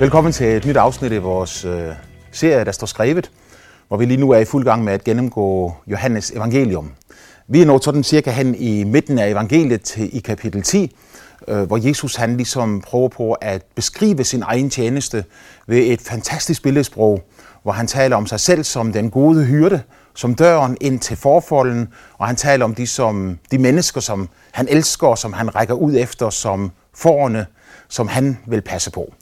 Velkommen til et nyt afsnit i vores øh, serie, der står skrevet, hvor vi lige nu er i fuld gang med at gennemgå Johannes evangelium. Vi er nået sådan cirka hen i midten af evangeliet til, i kapitel 10, øh, hvor Jesus han ligesom prøver på at beskrive sin egen tjeneste ved et fantastisk billedsprog, hvor han taler om sig selv som den gode hyrde, som døren ind til forfolden, og han taler om de, som, de mennesker, som han elsker, som han rækker ud efter som forerne, som han vil passe på.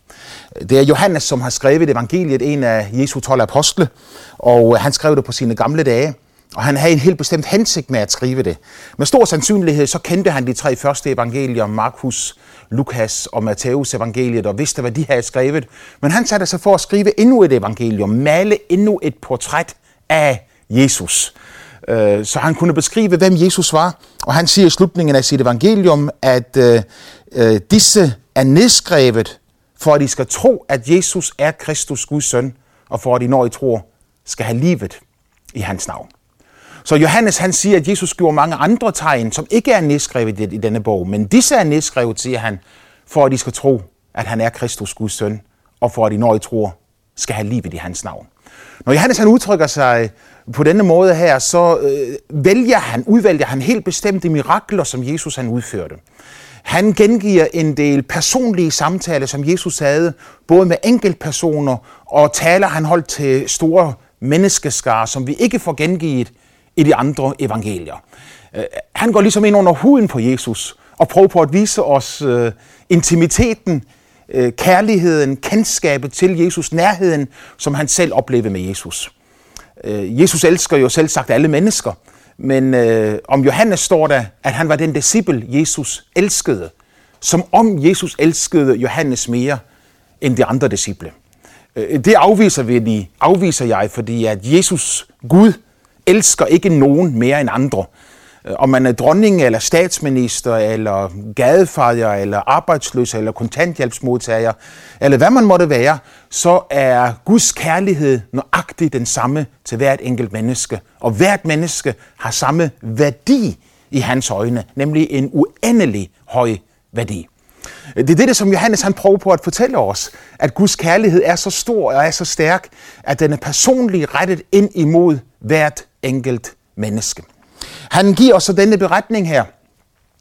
Det er Johannes, som har skrevet evangeliet, en af Jesu 12 apostle, og han skrev det på sine gamle dage. Og han havde en helt bestemt hensigt med at skrive det. Med stor sandsynlighed så kendte han de tre første evangelier, Markus, Lukas og Matthæus evangeliet, og vidste, hvad de havde skrevet. Men han satte sig for at skrive endnu et evangelium, male endnu et portræt af Jesus. Øh, så han kunne beskrive, hvem Jesus var. Og han siger i slutningen af sit evangelium, at øh, øh, disse er nedskrevet, for at I skal tro, at Jesus er Kristus, Guds søn, og for at I, når I tror, skal have livet i hans navn. Så Johannes han siger, at Jesus gjorde mange andre tegn, som ikke er nedskrevet i denne bog, men disse er nedskrevet, siger han, for at I skal tro, at han er Kristus, Guds søn, og for at I, når I tror, skal have livet i hans navn. Når Johannes han udtrykker sig på denne måde her, så øh, vælger han, udvælger han helt bestemte mirakler, som Jesus han udførte. Han gengiver en del personlige samtaler, som Jesus havde, både med enkeltpersoner og taler, han holdt til store menneskeskare, som vi ikke får gengivet i de andre evangelier. Øh, han går ligesom ind under huden på Jesus og prøver på at vise os øh, intimiteten, øh, kærligheden, kendskabet til Jesus, nærheden, som han selv oplevede med Jesus. Øh, Jesus elsker jo selv sagt alle mennesker, men øh, om Johannes står der, at han var den disciple, Jesus elskede. Som om Jesus elskede Johannes mere end de andre disciple. Øh, det afviser, vi, afviser jeg, fordi at Jesus, Gud, elsker ikke nogen mere end andre. Øh, om man er dronning, eller statsminister, eller gadefader, eller arbejdsløs, eller kontanthjælpsmodtager, eller hvad man måtte være, så er Guds kærlighed nøjagtig den samme til hvert enkelt menneske. Og hvert menneske har samme værdi i hans øjne, nemlig en uendelig høj værdi. Det er det, som Johannes han prøver på at fortælle os, at Guds kærlighed er så stor og er så stærk, at den er personligt rettet ind imod hvert enkelt menneske. Han giver os så denne beretning her,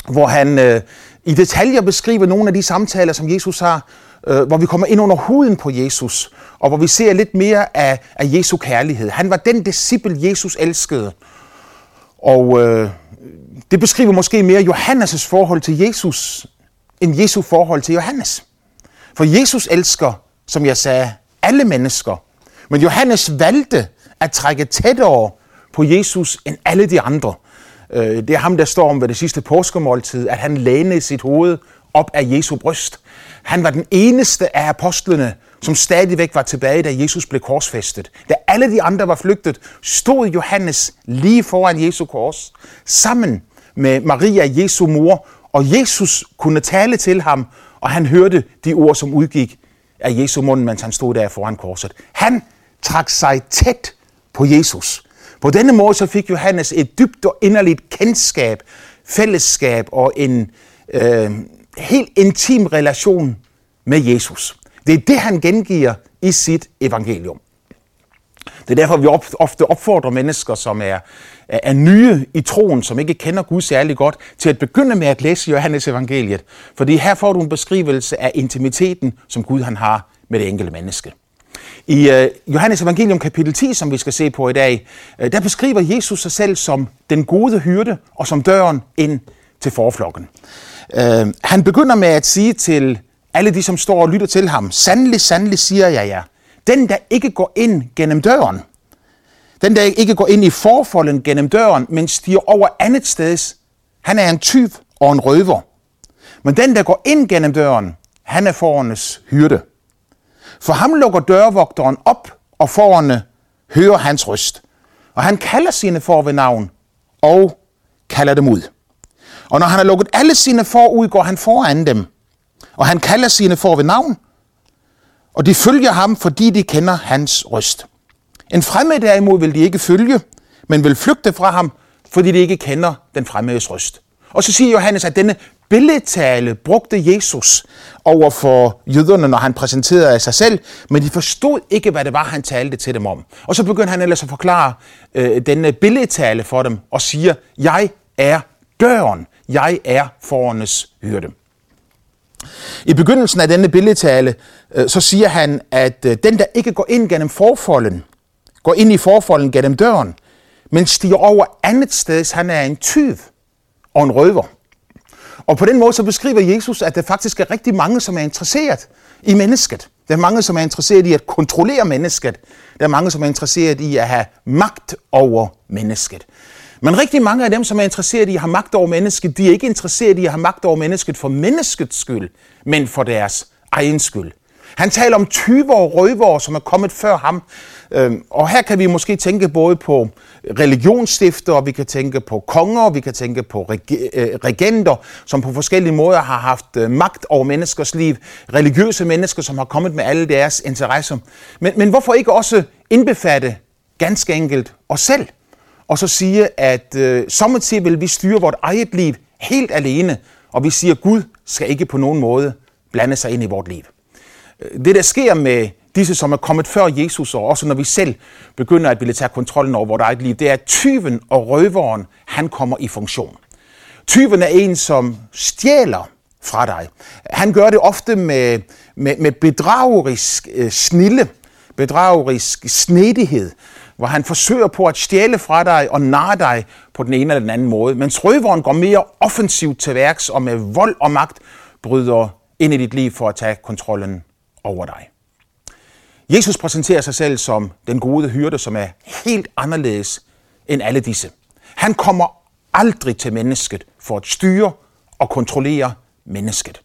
hvor han øh, i detaljer beskriver nogle af de samtaler, som Jesus har, øh, hvor vi kommer ind under huden på Jesus, og hvor vi ser lidt mere af, af Jesu kærlighed. Han var den disciple, Jesus elskede. Og øh, det beskriver måske mere Johannes' forhold til Jesus, end Jesu forhold til Johannes. For Jesus elsker, som jeg sagde, alle mennesker. Men Johannes valgte at trække tættere på Jesus end alle de andre. Øh, det er ham, der står om ved det sidste påskemåltid, at han lænede sit hoved op af Jesu bryst. Han var den eneste af apostlene, som stadigvæk var tilbage, da Jesus blev korsfæstet. Da alle de andre var flygtet, stod Johannes lige foran Jesu kors, sammen med Maria, Jesu mor, og Jesus kunne tale til ham, og han hørte de ord, som udgik af Jesu mund, mens han stod der foran korset. Han trak sig tæt på Jesus. På denne måde så fik Johannes et dybt og inderligt kendskab, fællesskab og en øh, helt intim relation med Jesus. Det er det, han gengiver i sit evangelium. Det er derfor, vi ofte opfordrer mennesker, som er, er nye i troen, som ikke kender Gud særlig godt, til at begynde med at læse Johannes evangeliet. Fordi her får du en beskrivelse af intimiteten, som Gud han har med det enkelte menneske. I øh, Johannes evangelium kapitel 10, som vi skal se på i dag, øh, der beskriver Jesus sig selv som den gode hyrde og som døren ind til forflokken. Øh, han begynder med at sige til alle de, som står og lytter til ham, sandelig, sandelig siger jeg jer, den der ikke går ind gennem døren, den der ikke går ind i forfolden gennem døren, men stiger over andet sted, han er en tyv og en røver. Men den, der går ind gennem døren, han er forernes hyrde. For ham lukker dørvogteren op, og forerne hører hans røst. Og han kalder sine får ved navn, og kalder dem ud. Og når han har lukket alle sine får ud, går han foran dem. Og han kalder sine får ved navn, og de følger ham, fordi de kender hans røst. En fremmed derimod vil de ikke følge, men vil flygte fra ham, fordi de ikke kender den fremmedes røst. Og så siger Johannes, at denne billedtale brugte Jesus over for jøderne, når han præsenterede sig selv, men de forstod ikke, hvad det var, han talte til dem om. Og så begyndte han ellers at forklare øh, denne billedtale for dem og siger, jeg er døren, jeg er forenes hyrde. I begyndelsen af denne billedtale, øh, så siger han, at øh, den, der ikke går ind gennem forfolden, går ind i forfolden gennem døren, men stiger over andet sted, han er en tyv og en røver. Og på den måde så beskriver Jesus, at der faktisk er rigtig mange, som er interesseret i mennesket. Der er mange, som er interesseret i at kontrollere mennesket. Der er mange, som er interesseret i at have magt over mennesket. Men rigtig mange af dem, som er interesseret i at have magt over mennesket, de er ikke interesseret i at have magt over mennesket for menneskets skyld, men for deres egen skyld. Han taler om tyver og røvere, som er kommet før ham. Øhm, og her kan vi måske tænke både på religionsstifter, vi kan tænke på konger, vi kan tænke på øh, regenter, som på forskellige måder har haft øh, magt over menneskers liv. Religiøse mennesker, som har kommet med alle deres interesser. Men, men hvorfor ikke også indbefatte ganske enkelt os selv? Og så sige, at øh, sommertid vil vi styre vores eget liv helt alene, og vi siger, at Gud skal ikke på nogen måde blande sig ind i vores liv. Øh, det, der sker med disse, som er kommet før Jesus, og også når vi selv begynder at ville tage kontrollen over vores eget liv, det er, at tyven og røveren, han kommer i funktion. Tyven er en, som stjæler fra dig. Han gør det ofte med, med, med bedragerisk øh, snille, bedragerisk snedighed, hvor han forsøger på at stjæle fra dig og narre dig på den ene eller den anden måde. Mens røveren går mere offensivt til værks og med vold og magt bryder ind i dit liv for at tage kontrollen over dig. Jesus præsenterer sig selv som den gode hyrde, som er helt anderledes end alle disse. Han kommer aldrig til mennesket for at styre og kontrollere mennesket.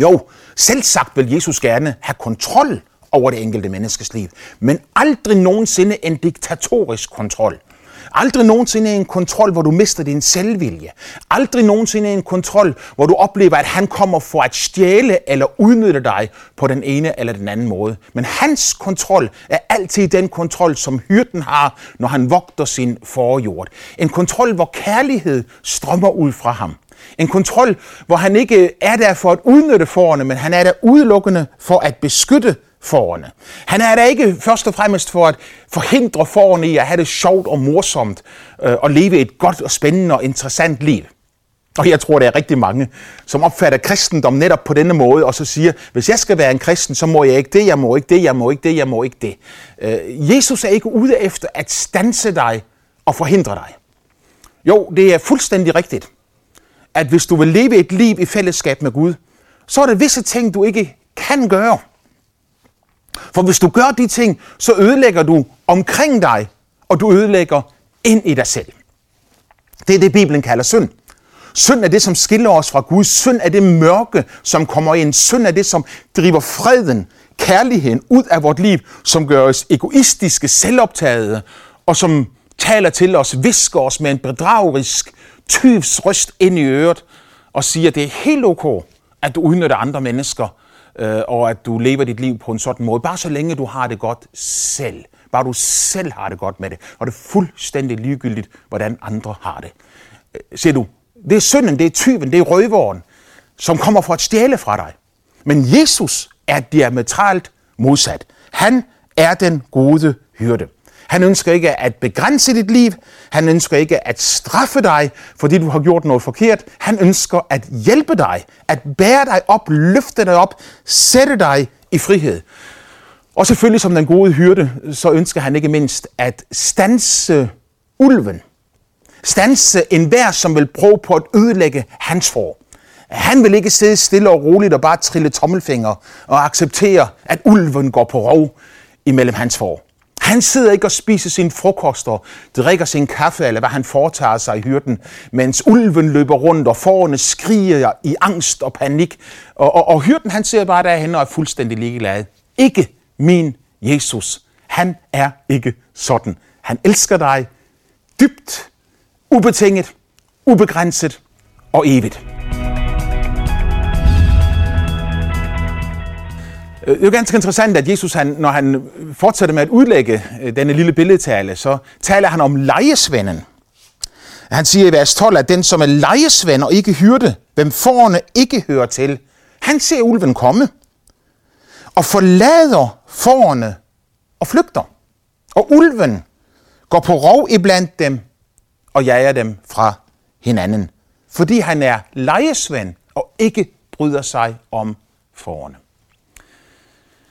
Jo, selv sagt vil Jesus gerne have kontrol over det enkelte menneskes liv, men aldrig nogensinde en diktatorisk kontrol – Aldrig nogensinde en kontrol, hvor du mister din selvvilje. Aldrig nogensinde en kontrol, hvor du oplever, at han kommer for at stjæle eller udnytte dig på den ene eller den anden måde. Men hans kontrol er altid den kontrol, som hyrden har, når han vogter sin forjord. En kontrol, hvor kærlighed strømmer ud fra ham. En kontrol, hvor han ikke er der for at udnytte forerne, men han er der udelukkende for at beskytte forerne. Han er der ikke først og fremmest for at forhindre forerne i at have det sjovt og morsomt øh, og leve et godt og spændende og interessant liv. Og jeg tror, der er rigtig mange, som opfatter kristendom netop på denne måde, og så siger, hvis jeg skal være en kristen, så må jeg ikke det, jeg må ikke det, jeg må ikke det, jeg må ikke det. Øh, Jesus er ikke ude efter at stanse dig og forhindre dig. Jo, det er fuldstændig rigtigt, at hvis du vil leve et liv i fællesskab med Gud, så er der visse ting, du ikke kan gøre. For hvis du gør de ting, så ødelægger du omkring dig, og du ødelægger ind i dig selv. Det er det, Bibelen kalder synd. Synd er det, som skiller os fra Gud. Synd er det mørke, som kommer ind. Synd er det, som driver freden, kærligheden ud af vort liv, som gør os egoistiske, selvoptagede, og som taler til os, visker os med en bedragerisk tyvs røst ind i øret, og siger, at det er helt ok, at du udnytter andre mennesker, øh, og at du lever dit liv på en sådan måde. Bare så længe du har det godt selv. Bare du selv har det godt med det. Og det er fuldstændig ligegyldigt, hvordan andre har det. Øh, ser du, det er synden, det er tyven, det er røveren, som kommer for at stjæle fra dig. Men Jesus er diametralt modsat. Han er den gode hyrde. Han ønsker ikke at begrænse dit liv. Han ønsker ikke at straffe dig, fordi du har gjort noget forkert. Han ønsker at hjælpe dig, at bære dig op, løfte dig op, sætte dig i frihed. Og selvfølgelig som den gode hyrde, så ønsker han ikke mindst at stanse ulven. Stanse enhver, som vil prøve på at ødelægge hans for. Han vil ikke sidde stille og roligt og bare trille tommelfinger og acceptere, at ulven går på rov imellem hans for. Han sidder ikke og spiser sin frokost og drikker sin kaffe, eller hvad han foretager sig i hyrden, mens ulven løber rundt, og forerne skriger i angst og panik. Og, og, og hyrden, han sidder bare derhen og er fuldstændig ligeglad. Ikke min Jesus. Han er ikke sådan. Han elsker dig dybt, ubetinget, ubegrænset og evigt. Øh, det er jo ganske interessant, at Jesus, han, når han fortsætter med at udlægge øh, denne lille billedtale, så taler han om lejesvenden. Han siger i vers 12, at den, som er lejesvend og ikke hyrde, hvem forne ikke hører til, han ser ulven komme og forlader forne og flygter. Og ulven går på rov iblandt dem og jager dem fra hinanden, fordi han er lejesvend og ikke bryder sig om forne.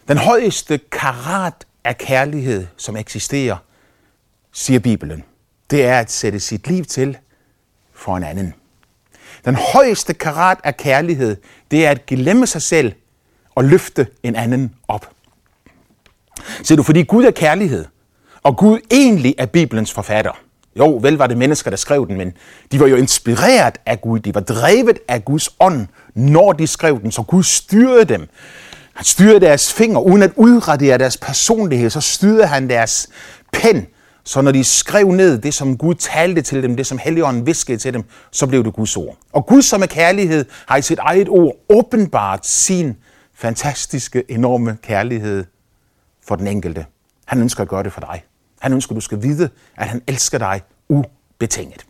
Den højeste karat af kærlighed, som eksisterer, siger Bibelen, det er at sætte sit liv til for en anden. Den højeste karat af kærlighed, det er at glemme sig selv og løfte en anden op. Ser du, fordi Gud er kærlighed, og Gud egentlig er Bibelens forfatter. Jo, vel var det mennesker, der skrev den, men de var jo inspireret af Gud. De var drevet af Guds ånd, når de skrev den, så Gud styrede dem. Han styrer deres fingre, uden at udradere deres personlighed, så styrede han deres pen. Så når de skrev ned det, som Gud talte til dem, det som Helligånden viskede til dem, så blev det Guds ord. Og Gud som er kærlighed har i sit eget ord åbenbart sin fantastiske, enorme kærlighed for den enkelte. Han ønsker at gøre det for dig. Han ønsker, at du skal vide, at han elsker dig ubetinget.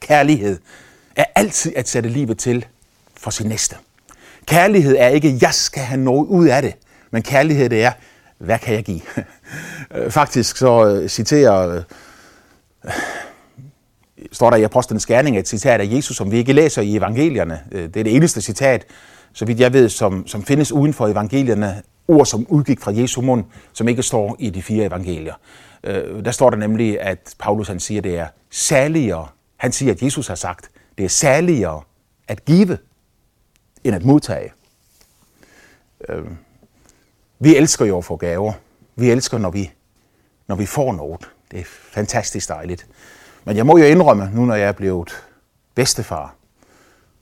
Kærlighed er altid at sætte livet til for sin næste. Kærlighed er ikke, jeg skal have noget ud af det, men kærlighed det er, hvad kan jeg give? Faktisk så øh, citerer, øh, står der i Apostlenes Gerning et citat af Jesus, som vi ikke læser i evangelierne. Øh, det er det eneste citat, så vidt jeg ved, som, som findes uden for evangelierne, ord, som udgik fra Jesu mund, som ikke står i de fire evangelier. Der står der nemlig, at Paulus han siger, det er særligere. Han siger, at Jesus har sagt, det er særligere at give, end at modtage. Øh, vi elsker jo at få gaver. Vi elsker, når vi, når vi får noget. Det er fantastisk dejligt. Men jeg må jo indrømme, nu når jeg er blevet bedstefar,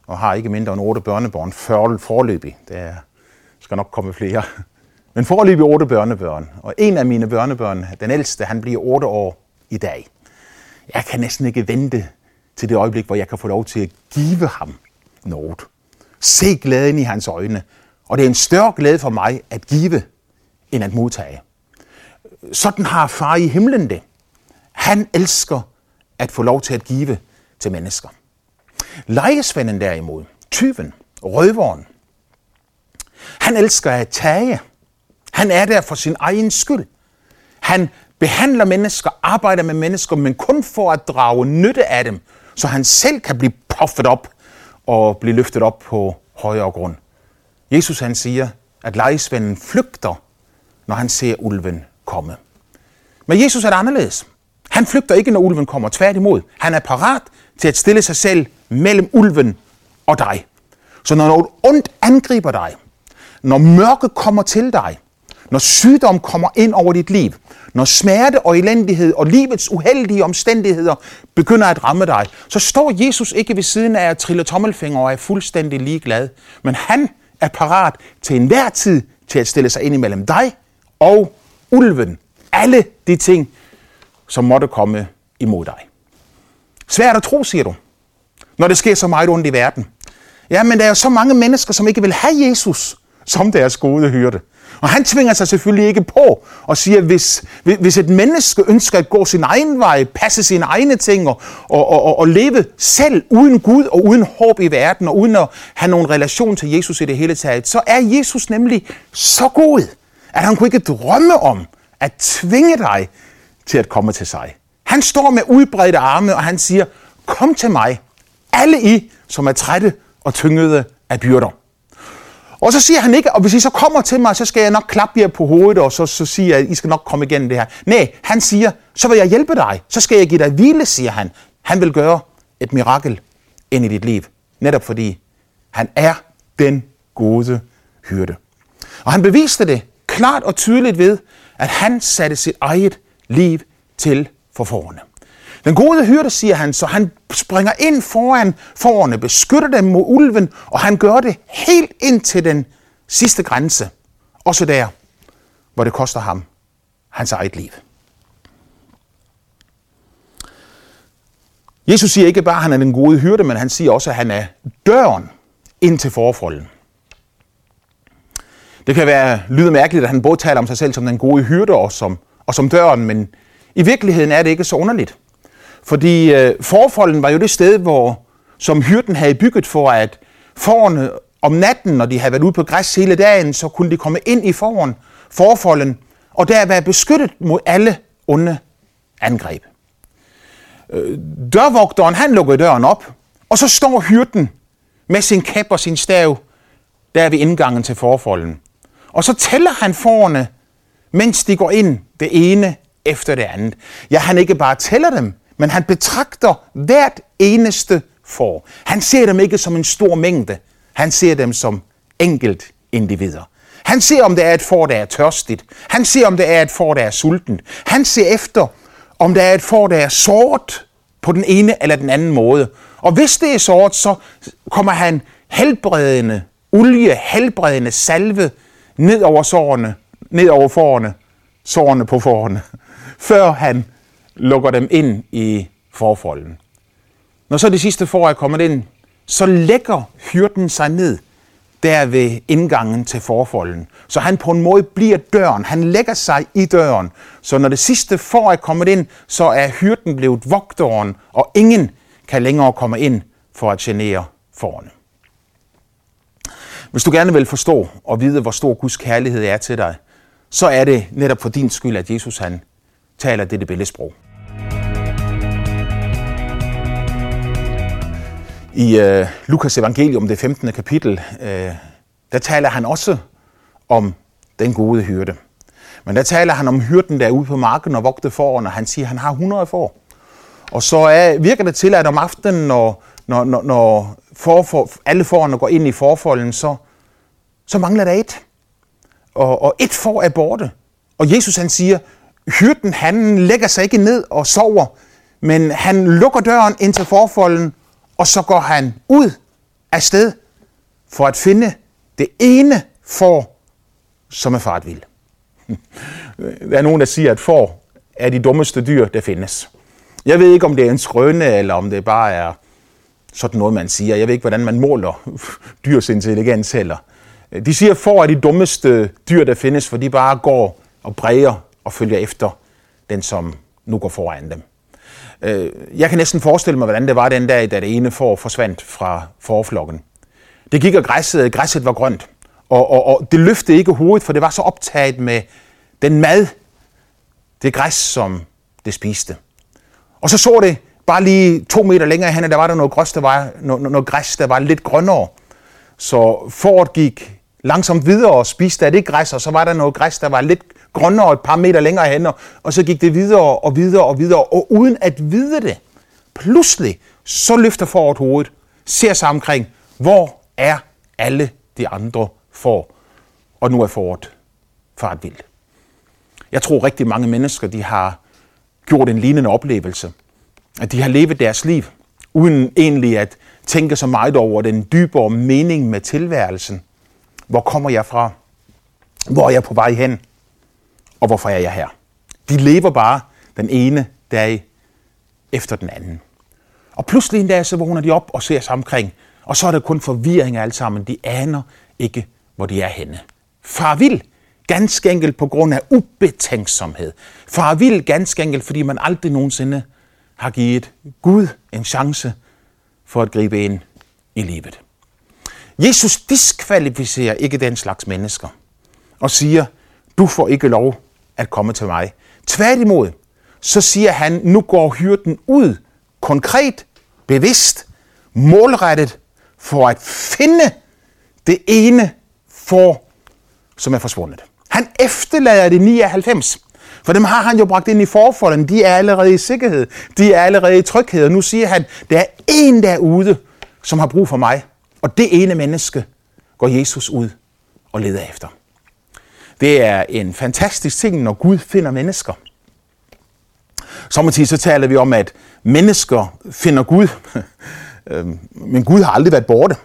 og har ikke mindre end otte børnebørn forløbig. Der skal nok komme flere. Men forløbig otte børnebørn. Og en af mine børnebørn, den ældste, han bliver otte år i dag. Jeg kan næsten ikke vente til det øjeblik, hvor jeg kan få lov til at give ham noget. Se glæden i hans øjne. Og det er en større glæde for mig at give, end at modtage. Sådan har far i himlen det. Han elsker at få lov til at give til mennesker. Lejesvenden derimod, tyven, røveren, han elsker at tage. Han er der for sin egen skyld. Han behandler mennesker, arbejder med mennesker, men kun for at drage nytte af dem, så han selv kan blive puffet op og blive løftet op på højere grund. Jesus han siger, at lejesvenden flygter, når han ser ulven komme. Men Jesus er det anderledes. Han flygter ikke, når ulven kommer. Tværtimod, han er parat til at stille sig selv mellem ulven og dig. Så når noget ondt angriber dig, når mørke kommer til dig, når sygdom kommer ind over dit liv, når smerte og elendighed og livets uheldige omstændigheder begynder at ramme dig, så står Jesus ikke ved siden af at trille tommelfinger og er fuldstændig ligeglad. Men han er parat til enhver tid til at stille sig ind imellem dig og ulven. Alle de ting, som måtte komme imod dig. Svært at tro, siger du, når det sker så meget ondt i verden. Ja, men der er jo så mange mennesker, som ikke vil have Jesus som deres gode hyrde. Og han tvinger sig selvfølgelig ikke på og siger, hvis, hvis et menneske ønsker at gå sin egen vej, passe sine egne ting og, og, og, og leve selv uden Gud og uden håb i verden og uden at have nogen relation til Jesus i det hele taget, så er Jesus nemlig så god, at han kunne ikke drømme om at tvinge dig til at komme til sig. Han står med udbredte arme, og han siger, kom til mig, alle I, som er trætte og tyngede af byrder. Og så siger han ikke, og hvis I så kommer til mig, så skal jeg nok klappe jer på hovedet, og så, så siger jeg, at I skal nok komme igennem det her. Nej, han siger, så vil jeg hjælpe dig. Så skal jeg give dig hvile, siger han. Han vil gøre et mirakel ind i dit liv. Netop fordi han er den gode hyrde. Og han beviste det klart og tydeligt ved, at han satte sit eget liv til for forne. Den gode hyrde, siger han, så han springer ind foran forerne, beskytter dem mod ulven, og han gør det helt ind til den sidste grænse. Også der, hvor det koster ham hans eget liv. Jesus siger ikke bare, at han er den gode hyrde, men han siger også, at han er døren ind til forfolden. Det kan være lyde mærkeligt, at han både taler om sig selv som den gode hyrde og som, og som døren, men i virkeligheden er det ikke så underligt. Fordi øh, forfolden var jo det sted, hvor som hyrden havde bygget for, at forerne om natten, når de havde været ude på græs hele dagen, så kunne de komme ind i foren, forfolden, og der være beskyttet mod alle onde angreb. Øh, dørvogteren, han lukkede døren op, og så står hyrden med sin kæp og sin stav der ved indgangen til forfolden. Og så tæller han forerne, mens de går ind det ene efter det andet. Ja, han ikke bare tæller dem, men han betragter hvert eneste får. Han ser dem ikke som en stor mængde. Han ser dem som enkelt individer. Han ser, om det er et får, der er tørstigt. Han ser, om det er et får, der er sultent. Han ser efter, om der er et får, der er sort på den ene eller den anden måde. Og hvis det er sort, så kommer han helbredende olie, helbredende salve ned over sårene, ned over forerne, sårene på forerne, før han lukker dem ind i forfolden. Når så de sidste får er kommet ind, så lægger hyrden sig ned der ved indgangen til forfolden. Så han på en måde bliver døren. Han lægger sig i døren. Så når det sidste får er kommet ind, så er hyrden blevet vogteren, og ingen kan længere komme ind for at genere forne. Hvis du gerne vil forstå og vide, hvor stor Guds kærlighed er til dig, så er det netop for din skyld, at Jesus han taler dette billedsprog. I øh, Lukas evangelium, det 15. kapitel, øh, der taler han også om den gode hyrde. Men der taler han om hyrden, der er ude på marken og vogter foran, og han siger, at han har 100 får. Og så er, virker det til, at om aftenen, når, når, når, når for, for, alle forerne går ind i forfolden, så, så mangler der et. Og, og et får er borte. Og Jesus han siger, hyrden han lægger sig ikke ned og sover, men han lukker døren ind til forfolden, og så går han ud af sted for at finde det ene får, som er fartvild. Der er nogen, der siger, at får er de dummeste dyr, der findes. Jeg ved ikke, om det er en skrøne, eller om det bare er sådan noget, man siger. Jeg ved ikke, hvordan man måler dyrs intelligens heller. De siger, at får er de dummeste dyr, der findes, for de bare går og bræger og følger efter den, som nu går foran dem. Øh, jeg kan næsten forestille mig, hvordan det var den dag, da det ene får forsvandt fra forflokken. Det gik og græsset, græsset var grønt, og, og, og det løftede ikke hovedet, for det var så optaget med den mad, det græs, som det spiste. Og så så det bare lige to meter længere hen, der var der noget, græs, der var, noget, noget græs, der var lidt grønnere. Så foråret gik langsomt videre og spiste af det græs, og så var der noget græs, der var lidt grønnere et par meter længere hen, og så gik det videre og videre og videre, og uden at vide det, pludselig så løfter foråret hovedet, ser sig omkring, hvor er alle de andre får, og nu er foråret fart vildt. Jeg tror rigtig mange mennesker, de har gjort en lignende oplevelse. At de har levet deres liv, uden egentlig at tænke så meget over den dybere mening med tilværelsen. Hvor kommer jeg fra? Hvor er jeg på vej hen? Og hvorfor er jeg her? De lever bare den ene dag efter den anden. Og pludselig en dag, så vågner de op og ser sig omkring. Og så er der kun forvirring af alt sammen. De aner ikke, hvor de er henne. Far vil, ganske enkelt på grund af ubetænksomhed. Far vil, ganske enkelt, fordi man aldrig nogensinde har givet Gud en chance for at gribe ind i livet. Jesus diskvalificerer ikke den slags mennesker og siger, du får ikke lov at komme til mig. Tværtimod, så siger han, nu går hyrden ud konkret, bevidst, målrettet for at finde det ene for, som er forsvundet. Han efterlader de 99, for dem har han jo bragt ind i forfolden. De er allerede i sikkerhed. De er allerede i tryghed. Og nu siger han, der er en derude, som har brug for mig. Og det ene menneske går Jesus ud og leder efter. Det er en fantastisk ting, når Gud finder mennesker. Sommertid så taler vi om, at mennesker finder Gud, øhm, men Gud har aldrig været borte.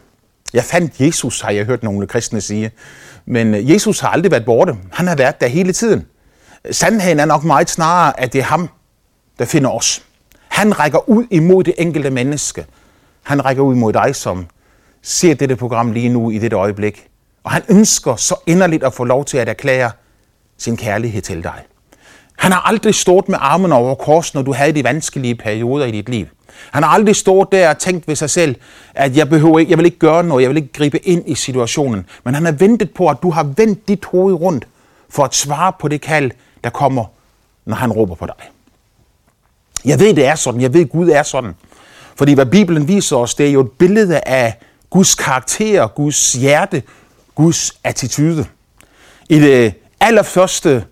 Jeg fandt Jesus, har jeg hørt nogle kristne sige. Men øh, Jesus har aldrig været borte. Han har været der hele tiden. Sandheden er nok meget snarere, at det er ham, der finder os. Han rækker ud imod det enkelte menneske. Han rækker ud imod dig, som ser dette program lige nu i dette øjeblik. Og han ønsker så inderligt at få lov til at erklære sin kærlighed til dig. Han har aldrig stået med armen over kors, når du havde de vanskelige perioder i dit liv. Han har aldrig stået der og tænkt ved sig selv, at jeg, behøver ikke, jeg vil ikke gøre noget, jeg vil ikke gribe ind i situationen. Men han har ventet på, at du har vendt dit hoved rundt for at svare på det kald, der kommer, når han råber på dig. Jeg ved, det er sådan. Jeg ved, Gud er sådan. Fordi hvad Bibelen viser os, det er jo et billede af Guds karakter, Guds hjerte, Guds attitude. I det allerførste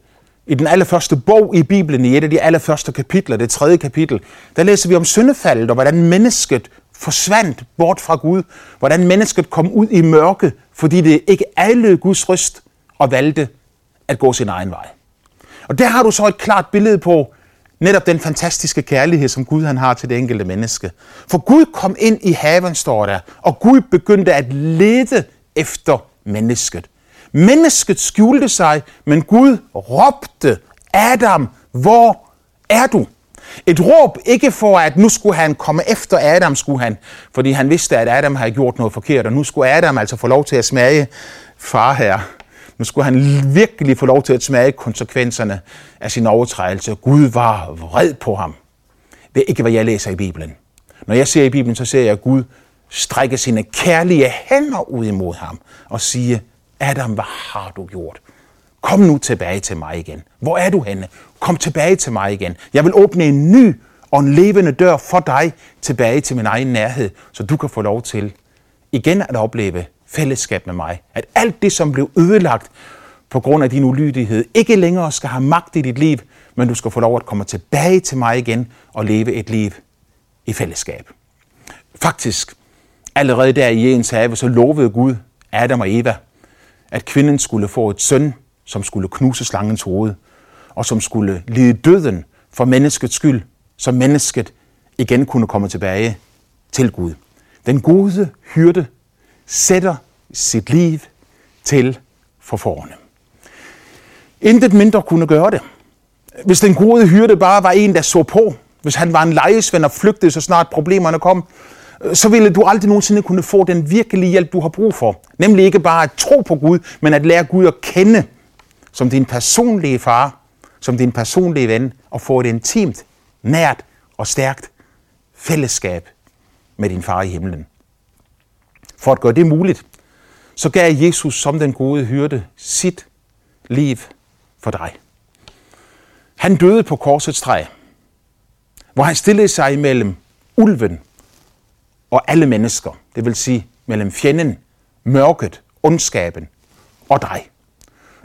i den allerførste bog i Bibelen, i et af de allerførste kapitler, det tredje kapitel, der læser vi om syndefaldet og hvordan mennesket forsvandt bort fra Gud. Hvordan mennesket kom ud i mørke, fordi det ikke alle Guds røst og valgte at gå sin egen vej. Og der har du så et klart billede på netop den fantastiske kærlighed, som Gud han har til det enkelte menneske. For Gud kom ind i haven, står der, og Gud begyndte at lede efter mennesket. Mennesket skjulte sig, men Gud råbte, Adam, hvor er du? Et råb ikke for, at nu skulle han komme efter Adam, skulle han, fordi han vidste, at Adam havde gjort noget forkert, og nu skulle Adam altså få lov til at smage far her. Nu skulle han virkelig få lov til at smage konsekvenserne af sin overtrædelse. Gud var vred på ham. Det er ikke, hvad jeg læser i Bibelen. Når jeg ser i Bibelen, så ser jeg, at Gud strække sine kærlige hænder ud imod ham og sige, Adam, hvad har du gjort? Kom nu tilbage til mig igen. Hvor er du henne? Kom tilbage til mig igen. Jeg vil åbne en ny og en levende dør for dig tilbage til min egen nærhed, så du kan få lov til igen at opleve fællesskab med mig. At alt det, som blev ødelagt på grund af din ulydighed, ikke længere skal have magt i dit liv, men du skal få lov at komme tilbage til mig igen og leve et liv i fællesskab. Faktisk, allerede der i Jens have, så lovede Gud Adam og Eva, at kvinden skulle få et søn, som skulle knuse slangens hoved, og som skulle lide døden for menneskets skyld, så mennesket igen kunne komme tilbage til Gud. Den gode hyrde sætter sit liv til for forne. Intet mindre kunne gøre det. Hvis den gode hyrde bare var en, der så på, hvis han var en lejesvend og flygtede, så snart problemerne kom, så ville du aldrig nogensinde kunne få den virkelige hjælp, du har brug for. Nemlig ikke bare at tro på Gud, men at lære Gud at kende som din personlige far, som din personlige ven, og få et intimt, nært og stærkt fællesskab med din far i himlen. For at gøre det muligt, så gav Jesus som den gode hyrde sit liv for dig. Han døde på korsets træ, hvor han stillede sig imellem ulven og alle mennesker, det vil sige mellem fjenden, mørket, ondskaben og dig.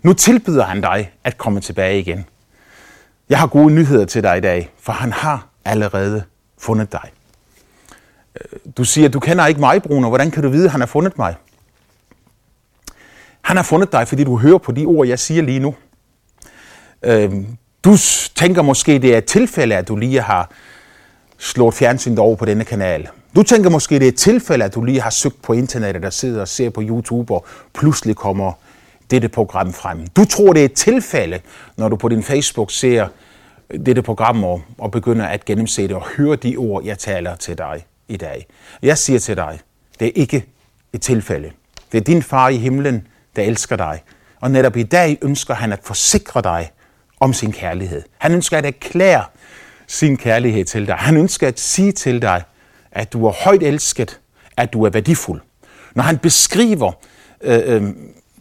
Nu tilbyder han dig at komme tilbage igen. Jeg har gode nyheder til dig i dag, for han har allerede fundet dig. Du siger, du kender ikke mig, Bruno. Hvordan kan du vide, at han har fundet mig? Han har fundet dig, fordi du hører på de ord, jeg siger lige nu. Øhm, du tænker måske, det er et tilfælde, at du lige har slået fjernsynet over på denne kanal. Du tænker måske, det er et tilfælde, at du lige har søgt på internettet, og sidder og ser på YouTube, og pludselig kommer dette program frem. Du tror, det er et tilfælde, når du på din Facebook ser dette program og, og begynder at gennemse det og høre de ord, jeg taler til dig i dag. Jeg siger til dig, det er ikke et tilfælde. Det er din far i himlen, der elsker dig. Og netop i dag ønsker han at forsikre dig om sin kærlighed. Han ønsker at erklære sin kærlighed til dig. Han ønsker at sige til dig, at du er højt elsket, at du er værdifuld. Når han beskriver øh, øh,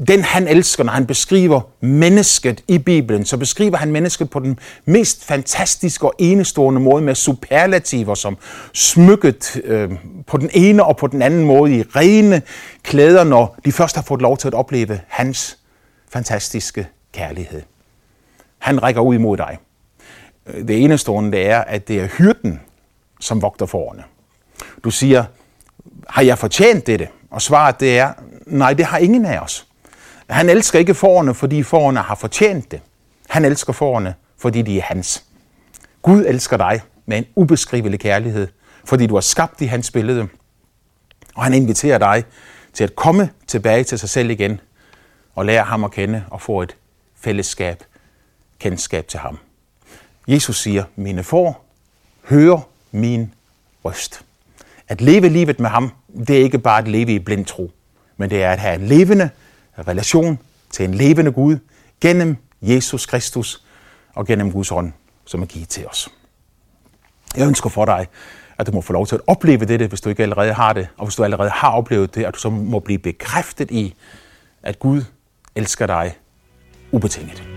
den han elsker, når han beskriver mennesket i Bibelen, så beskriver han mennesket på den mest fantastiske og enestående måde med superlativer som smykket øh, på den ene og på den anden måde i rene klæder, når de først har fået lov til at opleve hans fantastiske kærlighed. Han rækker ud imod dig. Øh, det enestående det er, at det er hyrden, som vogter forerne. Du siger, har jeg fortjent dette? Og svaret det er, nej, det har ingen af os. Han elsker ikke forerne, fordi forerne har fortjent det. Han elsker forerne, fordi de er hans. Gud elsker dig med en ubeskrivelig kærlighed, fordi du er skabt i hans billede. Og han inviterer dig til at komme tilbage til sig selv igen og lære ham at kende og få et fællesskab, kendskab til ham. Jesus siger, mine får hør min røst. At leve livet med ham, det er ikke bare at leve i blind tro, men det er at have en levende relation til en levende Gud gennem Jesus Kristus, og gennem Guds ånd, som er givet til os. Jeg ønsker for dig, at du må få lov til at opleve dette, hvis du ikke allerede har det, og hvis du allerede har oplevet det, at du så må blive bekræftet i, at Gud elsker dig ubetinget.